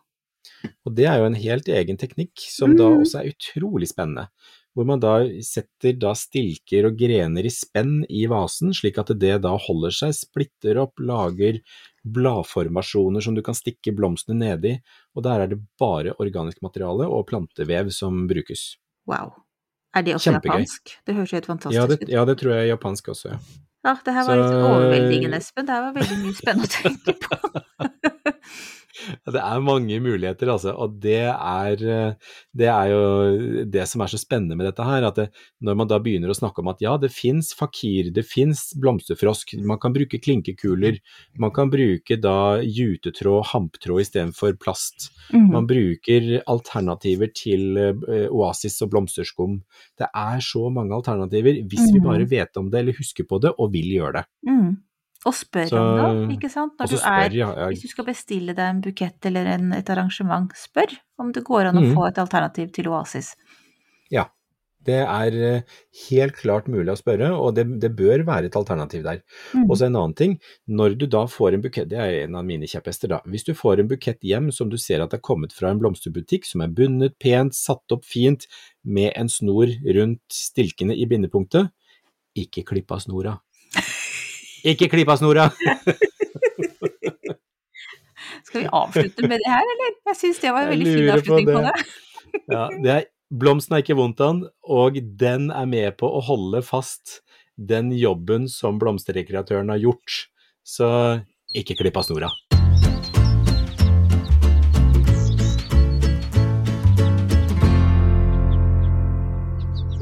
Og det er jo en helt egen teknikk som da Mhm. også er utrolig spennende. Hvor man da setter da stilker og grener i spenn i vasen, slik at det da holder seg, splitter opp, lager bladformasjoner som du kan stikke blomstene nedi, og der er det bare organisk materiale og plantevev som brukes. wow. Er det også Kjempegøy. japansk? Det høres helt fantastisk Ja det, ut. ja, det tror jeg er japansk også, ja. Ja, det her var litt Så- overveldingende, Espen. Det her var veldig mye spennende å tenke på. Det er mange muligheter, altså. Og det er, eh, det er jo det som er så spennende med dette her. At det, når man da begynner å snakke om at ja, det fins fakir, det fins blomsterfrosk, man kan bruke klinkekuler, man kan bruke da jutetråd, hamptråd istedenfor plast. Mm. Man bruker alternativer til eh, oasis og blomsterskum. Det er så mange alternativer hvis vi Mhm. bare vet om det eller husker på det og vil gjøre det. Mm. Og spør Så- om det, ikke sant? Når du spør er ja, jeg... Hvis du skal bestille deg en bukett eller en, et arrangement, spør om det går an å Mhm. få et alternativ til Oasis. Ja. Det er eh, helt klart mulig å spørre, og det, det bør være et alternativ der. Mm. Og så en annen ting, når du da får en bukett, det er en av mine kjepphester da, hvis du får en bukett hjem som du ser at er kommet fra en blomsterbutikk, som er bundet pent, satt opp fint, med en snor rundt stilkene i bindepunktet, ikke klipp av snora. Ikke klipp av snora! Skal vi avslutte med det her, eller? Jeg syns det var en veldig fin avslutning på avslutning på det. det. Ja, det er, blomsten er ikke vondt an, og den er med på å holde fast den jobben som blomsterrekreatøren har gjort. Så ikke klipp av snora.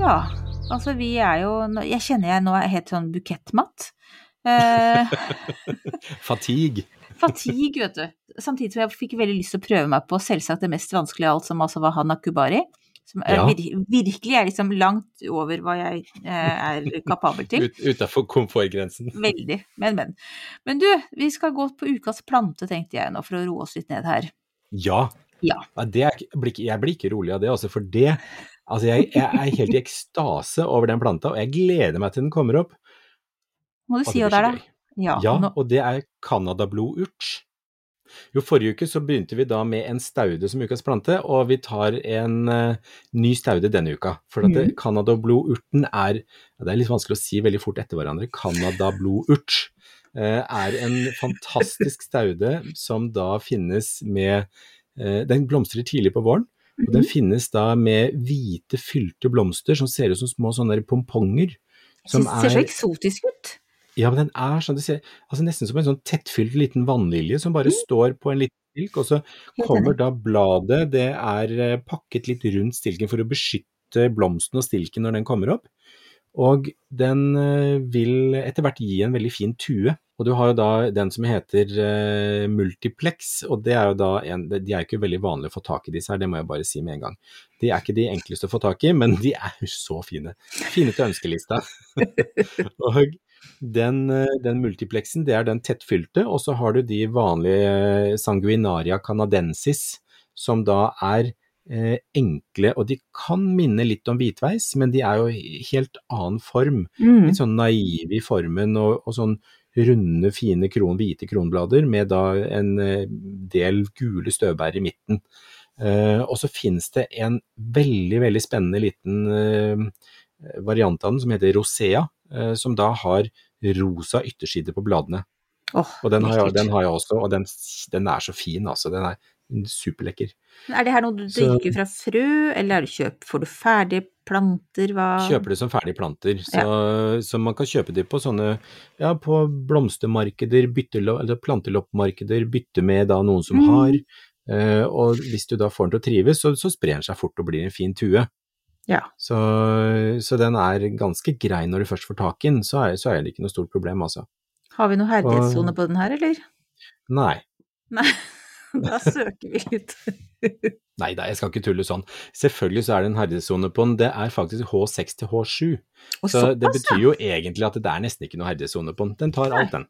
Ja, altså vi er jo Jeg kjenner jeg nå er helt sånn bukettmatt. Eh, Fatigue. fatigue, vet du. Samtidig som jeg fikk veldig lyst til å prøve meg på selvsagt det mest vanskelige av alt, som altså var hanakubari. Som er, Ja. vir virkelig er liksom langt over hva jeg eh, er kapabel til. Ut, Utafor komfortgrensen. Veldig. Men, men. Men du, vi skal gå på ukas plante, tenkte jeg nå, for å roe oss litt ned her. Ja. Ja. det er, jeg blir ikke rolig av det, altså, for det Altså, jeg, jeg er helt i ekstase over den planta, og jeg gleder meg til den kommer opp. Må du si det hva det er, da? Ja. Ja, nå, og det er canadablodurt. Jo, forrige uke så begynte vi da med en staude som ukas plante, og vi tar en uh, ny staude denne uka. For at mm. det- canadablodurten er ja, Det er litt vanskelig å si veldig fort etter hverandre. Canadablodurt uh, er en fantastisk staude som da finnes med uh, Den blomstrer tidlig på våren. Og den finnes da med hvite, fylte blomster som ser ut som små sånne pomponger. Som ser så eksotisk ut. Ja, men den er sånn, det ser altså nesten som en sånn tettfylt liten vannlilje som bare står på en liten stilk, og så kommer da bladet, det er eh, pakket litt rundt stilken for å beskytte blomsten og stilken når den kommer opp. Og den eh, vil etter hvert gi en veldig fin tue. Og du har jo da den som heter uh, multiplex, og det er jo da en De er jo ikke veldig vanlige å få tak i disse her, det må jeg bare si med en gang. De er ikke de enkleste å få tak i, men de er jo så fine. Fine til ønskelista. og den, eh, den multiplexen, det er den tettfylte, og så har du de vanlige sanguinaria canadensis, som da er eh, enkle, og de kan minne litt om hvitveis, men de er jo helt annen form. Mm. Litt sånn naive i formen, og, og sånn runde, fine kron, hvite kronblader med da en eh, del gule støvbær i midten. Eh, og så finnes det en veldig, veldig spennende liten eh, variant av den som heter rosea, eh, som da har rosa ytterside på bladene. Oh, Og den har jeg, den har jeg også, og den, den er så fin, altså. Den er superlekker. Er det her noe du Så- dyrker fra frø, eller er kjøp, får du ferdige planter, hva Kjøper det som ferdige planter, så, så man kan kjøpe det på sånne, ja, på blomstermarkeder, byttelo- eller planteloppmarkeder, bytte med da noen som Mm. har, Uh, og hvis du da får den til å trives, så, så sprer den seg fort og blir en fin tue. Ja. Så, så den er ganske grei når du først får tak i den, så er, så er det ikke noe stort problem, altså. Har vi noe herdighetssone på den her, eller? Nei. Nei, da søker vi litt. Nei da, jeg skal ikke tulle sånn. Selvfølgelig så er det en herdighetssone på den, det er faktisk H6 til H7. Og Så det betyr jo egentlig at det er nesten ikke noe herdighetssone på den. Den tar alt, den.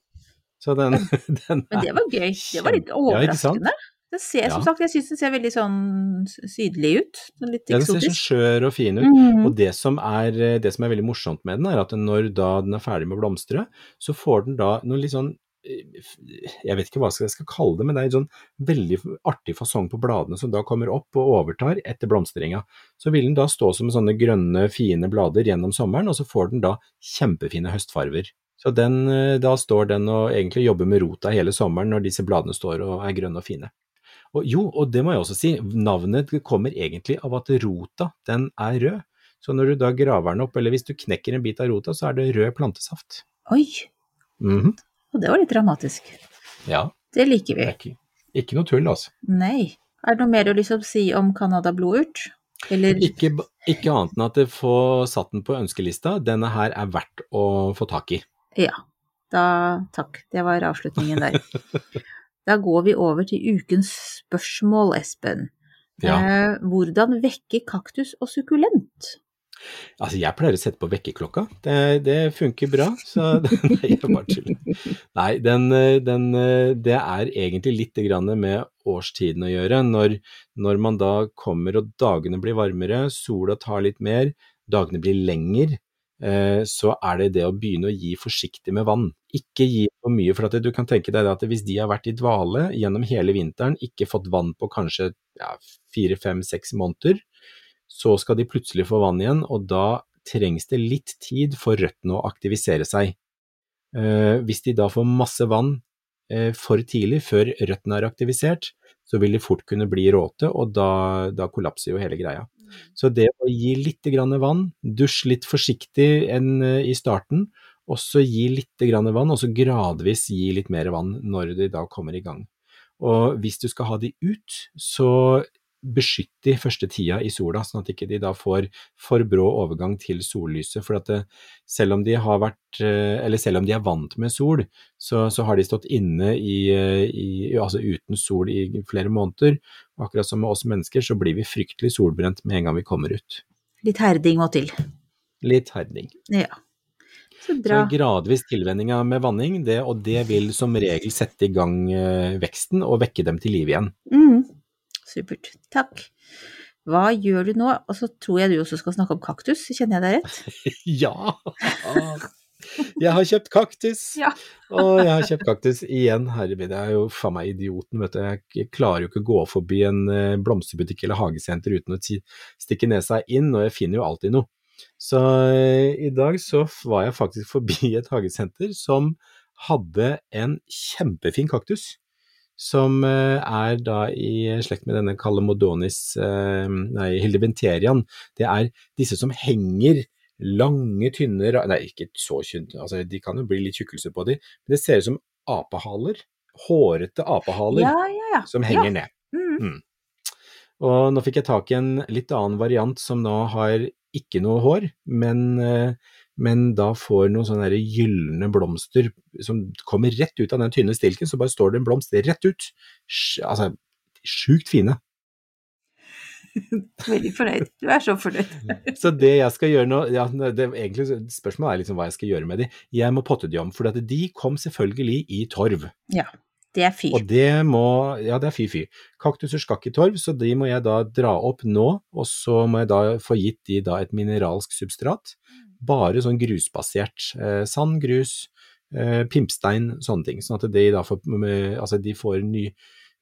Så den, den Men det var gøy. Det var litt overraskende. Ja, overraskende. Ser, som Ja. sagt, jeg syns den ser veldig sånn sydlig ut. Sånn litt ja, den ser så skjør og fin ut. Mm. Og det som, er, det som er veldig morsomt med den, er at når da den er ferdig med å blomstre, så får den da noe litt sånn eh, jeg vet ikke hva jeg skal kalle det, men det er en sånn veldig artig fasong på bladene som da kommer opp og overtar etter blomstringa. Så vil den da stå som sånne grønne, fine blader gjennom sommeren, og så får den da kjempefine høstfarver. Så den, eh, da står den og egentlig jobber med rota hele sommeren når disse bladene står og er grønne og fine. Og jo, og det må jeg også si, navnet kommer egentlig av at rota, den er rød. Så når du da graver den opp, eller hvis du knekker en bit av rota, så er det rød plantesaft. Oi, Mhm. og det var litt dramatisk. Ja, Det liker vi. Det ikke, ikke noe tull, altså. Nei. Er det noe mer du å si om Canada-blodurt? Eller Ikke, ikke annet enn at det får satt den på ønskelista. Denne her er verdt å få tak i. Ja. Da takk. Det var avslutningen der. Da går vi over til ukens spørsmål, Espen. Ja. Eh, hvordan vekke kaktus og sukkulent? Altså, jeg pleier å sette på vekkerklokka. Det, det funker bra, så Nei, jeg bare tuller. Nei, den, den, det er egentlig litt med årstiden å gjøre. Når, når man da kommer og dagene blir varmere, sola tar litt mer, dagene blir lenger, eh, så er det det å begynne å gi forsiktig med vann. Ikke gi for mye, for du kan tenke deg at hvis de har vært i dvale gjennom hele vinteren, ikke fått vann på kanskje fire, fem, seks måneder, så skal de plutselig få vann igjen, og da trengs det litt tid for røttene å aktivisere seg. Eh, hvis de da får masse vann eh, for tidlig, før røttene er aktivisert, så vil de fort kunne bli råte, og da, da kollapser jo hele greia. Så det å gi litt vann, dusj litt forsiktig enn eh, i starten, og så gi litt vann, og så gradvis gi litt mer vann når de da kommer i gang. Og hvis du skal ha de ut, så beskytte de første tida i sola, sånn at ikke de da får for brå overgang til sollyset. For det, selv om de har vært, eh, eller selv om de er vant med sol, så, så har de stått inne i, eh, i, altså uten sol i flere måneder. Akkurat som med oss mennesker, så blir vi fryktelig solbrent med en gang vi kommer ut. Litt herding må til. Litt herding. Ja. Så Så gradvis tilvenning med vanning, det, og det vil som regel sette i gang eh, veksten og vekke dem til liv igjen. Mm. Supert. Takk. Hva gjør du nå? Og så tror jeg du også skal snakke om kaktus, kjenner jeg deg rett? Ja! Jeg har kjøpt kaktus! Ja. Og jeg har kjøpt kaktus igjen, herre min, jeg er jo faen meg idioten, vet du. Jeg klarer jo ikke å gå forbi en eh, blomsterbutikk eller hagesenter uten å ti- stikke nesa inn, og jeg finner jo alltid noe. Så eh, i dag så var jeg faktisk forbi et hagesenter som hadde en kjempefin kaktus. Som eh, er da i slekt med denne Calamodonis, Modonis nei, Hildebenterian. Det er disse som henger lange, tynne Nei, ikke så tynne, altså de kan jo bli litt tjukkelse på de, men det ser ut som apehaler. Hårete apehaler Ja, ja, ja. som henger ned. Mm. Og nå fikk jeg tak i en litt annen variant som nå har ikke noe hår, men, eh, men da får noen sånne gylne blomster som kommer rett ut av den tynne stilken, så bare står det en blomst rett ut. Altså, sjukt fine. Veldig fornøyd. Du er så fornøyd. Så det jeg skal gjøre nå, ja, det, egentlig, spørsmålet er liksom hva jeg skal gjøre med de. Jeg må potte de om, for de kom selvfølgelig i torv. Det er fyr. Og det må, ja det er fy-fy. Kaktuser skal ikke i torv, så de må jeg da dra opp nå, og så må jeg da få gitt de da et mineralsk substrat. Bare sånn grusbasert. Eh, sand, grus, eh, pimpstein, sånne ting. Sånn at de da får, altså de får ny,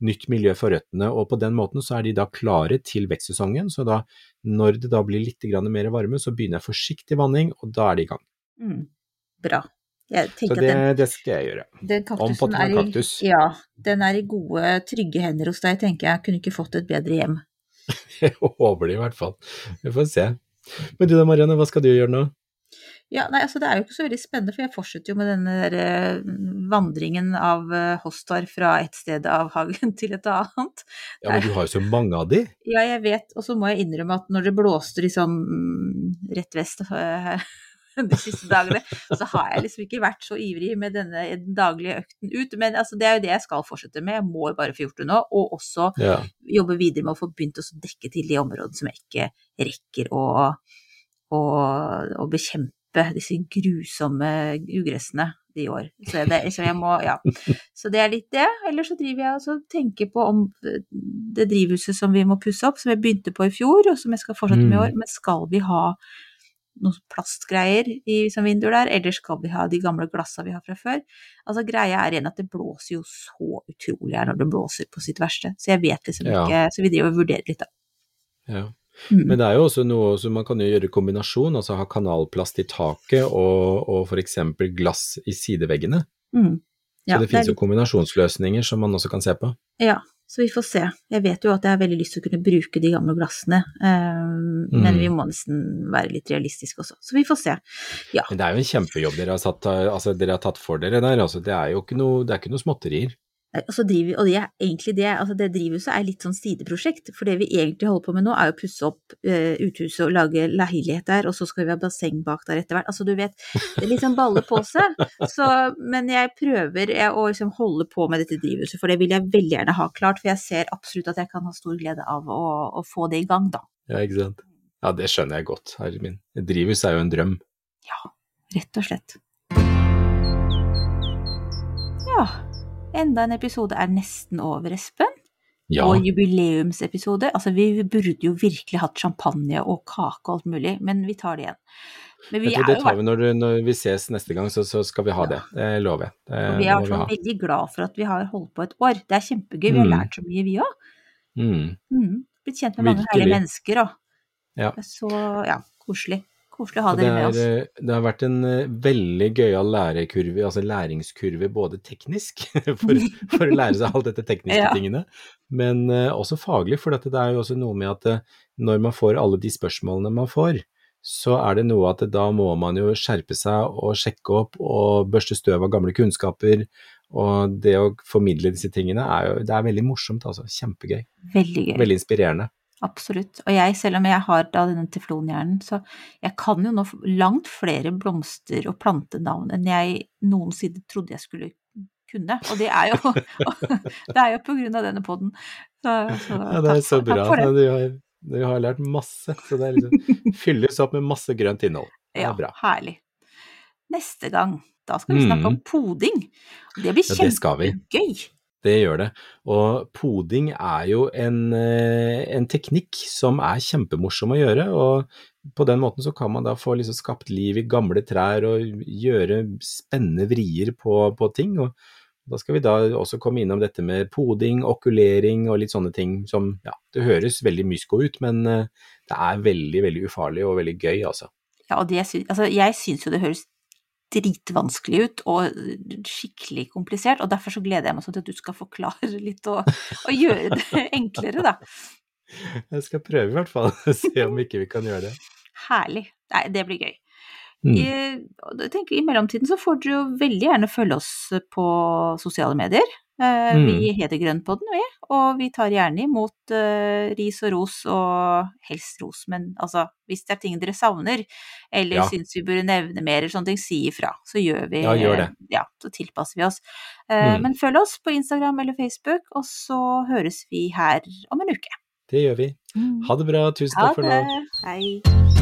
nytt miljø for røttene, og på den måten så er de da klare til vekstsesongen. Så da, når det da blir litt grann mer varme, så begynner jeg forsiktig vanning, og da er de i gang. Mm. Bra. Jeg Så det, at den, det skal jeg gjøre. den kaktusen er i, kaktus. Ja, den er i gode, trygge hender hos deg, tenker jeg. Kunne ikke fått et bedre hjem. Jeg håper det i hvert fall. Vi får se. Men du da, Marianne, hva skal du gjøre nå? Ja, nei, altså det er jo ikke så veldig spennende, for jeg fortsetter jo med denne der, eh, vandringen av eh, hostar fra et sted av hagen til et annet. Ja, men du har jo så mange av de. Ja, jeg vet, og så må jeg innrømme at når det blåste liksom mm, rett vest eh, de siste dagene, så har jeg liksom ikke vært så ivrig med denne daglige økten ut. Men altså, det er jo det jeg skal fortsette med, jeg må bare få gjort det nå. Og også Ja. jobbe videre med å få begynt å dekke til de områdene som jeg ikke rekker å, å, å bekjempe disse grusomme ugressene i år. Så, det, så jeg må, ja. Så det er litt det. Eller så driver jeg og tenker på om det drivhuset som vi må pusse opp, som jeg begynte på i fjor, og som jeg skal fortsette med i Mm. år. Men skal vi ha noen plastgreier i, som vinduer der, eller skal vi ha de gamle glassa vi har fra før? Altså Greia er igjen at det blåser jo så utrolig her når det blåser på sitt verste, så jeg vet liksom Ja. ikke Så vi driver og vurderer litt, da. Ja. Mm. Men det er jo også noe som man kan gjøre kombinasjon, altså ha kanalplast i taket og, og f.eks. glass i sideveggene. Mm. Ja, Så det det er finnes jo kombinasjonsløsninger som man også kan se på. Ja, så vi får se. Jeg vet jo at jeg har veldig lyst til å kunne bruke de gamle glassene, men Mm. vi må nesten være litt realistiske også. Så vi får se. Ja. Men det er jo en kjempejobb dere har, satt, altså, dere har tatt for dere der. Altså, det er jo ikke noe, det er ikke noe småtterier. Og, så driver, og det er egentlig det, altså det drivhuset er litt sånn sideprosjekt, for det vi egentlig holder på med nå er å pusse opp uh, uthuset og lage leilighet der, og så skal vi ha basseng bak der etter hvert. Altså du vet, det litt sånn baller på seg. Så, men jeg prøver jeg, å liksom holde på med dette drivhuset, for det vil jeg veldig gjerne ha klart, for jeg ser absolutt at jeg kan ha stor glede av å, å få det i gang, da. Ja, ikke sant. Ja, det skjønner jeg godt, herre min. Drivhus er jo en drøm. Ja, Rett og slett. Ja, enda en episode er nesten over, Espen. Ja, Og jubileumsepisode. Altså, vi burde jo virkelig hatt champagne og kake og alt mulig, men vi tar det igjen. Men vi det tar vi når, når vi ses neste gang, så, så skal vi ha det. Det lover jeg. Vi er vi veldig glad for at vi har holdt på et år. Det er kjempegøy. Vi har Mm. lært så mye, vi òg. Mm. Mm. Blitt kjent med mange herlige mennesker og Ja. Så ja, koselig. Koselig å ha dere det, med oss. eh, det har vært en eh, veldig gøyal lærekurve, altså læringskurve både teknisk, for, for å lære seg alt dette tekniske Ja. tingene, men eh, også faglig, for det er jo også noe med at når man får alle de spørsmålene man får, så er det noe at da må man jo skjerpe seg og sjekke opp og børste støv av gamle kunnskaper, Og det å formidle disse tingene er jo det er veldig morsomt, altså. Kjempegøy. Veldig gøy. Veldig inspirerende. Absolutt. Og jeg, selv om jeg har da denne teflonhjernen, så jeg kan jo nå langt flere blomster- og plantenavn enn jeg noensinne trodde jeg skulle kunne. Og det er jo, det er jo på grunn av denne poden. Ja, det er så bra. Du har, du har, lært masse. Så det liksom, fylles opp med masse grønt innhold. Det er ja, bra. Herlig. Neste gang, da skal vi snakke om Mm. poding. Det blir Ja, det gjør det. Og poding er jo en, eh, en teknikk som er kjempemorsom å gjøre. Og på den måten så kan man da få liksom skapt liv i gamle trær og gjøre spennende vrier på, på ting. Og da skal vi da også komme innom dette med poding, okulering og litt sånne ting som ja, det høres veldig mysko ut, men eh, det er veldig, veldig ufarlig og veldig gøy, altså. Ja, og det, altså, jeg syns jo det høres dritvanskelig ut og skikkelig komplisert, og derfor så gleder jeg meg sånn til at du skal forklare litt og, og gjøre det enklere, da. Jeg skal prøve i hvert fall, se om ikke vi kan gjøre det. Herlig. Nei, det blir gøy. Mm. I, og tenker I mellomtiden så får dere jo veldig gjerne følge oss på sosiale medier. Eh, Mm. Vi heter Grønnpodden, vi, og vi tar gjerne imot uh, ris og ros, og helst ros, men altså, hvis det er ting dere savner, eller Ja. syns vi burde nevne mer, eller sånne ting, si ifra. Så gjør vi Ja, gjør det. Ja, så tilpasser vi oss. Uh, Mm. Men følg oss på Instagram eller Facebook, og så høres vi her om en uke. Det gjør vi. Ha det bra, tusen takk for nå. det! Hei.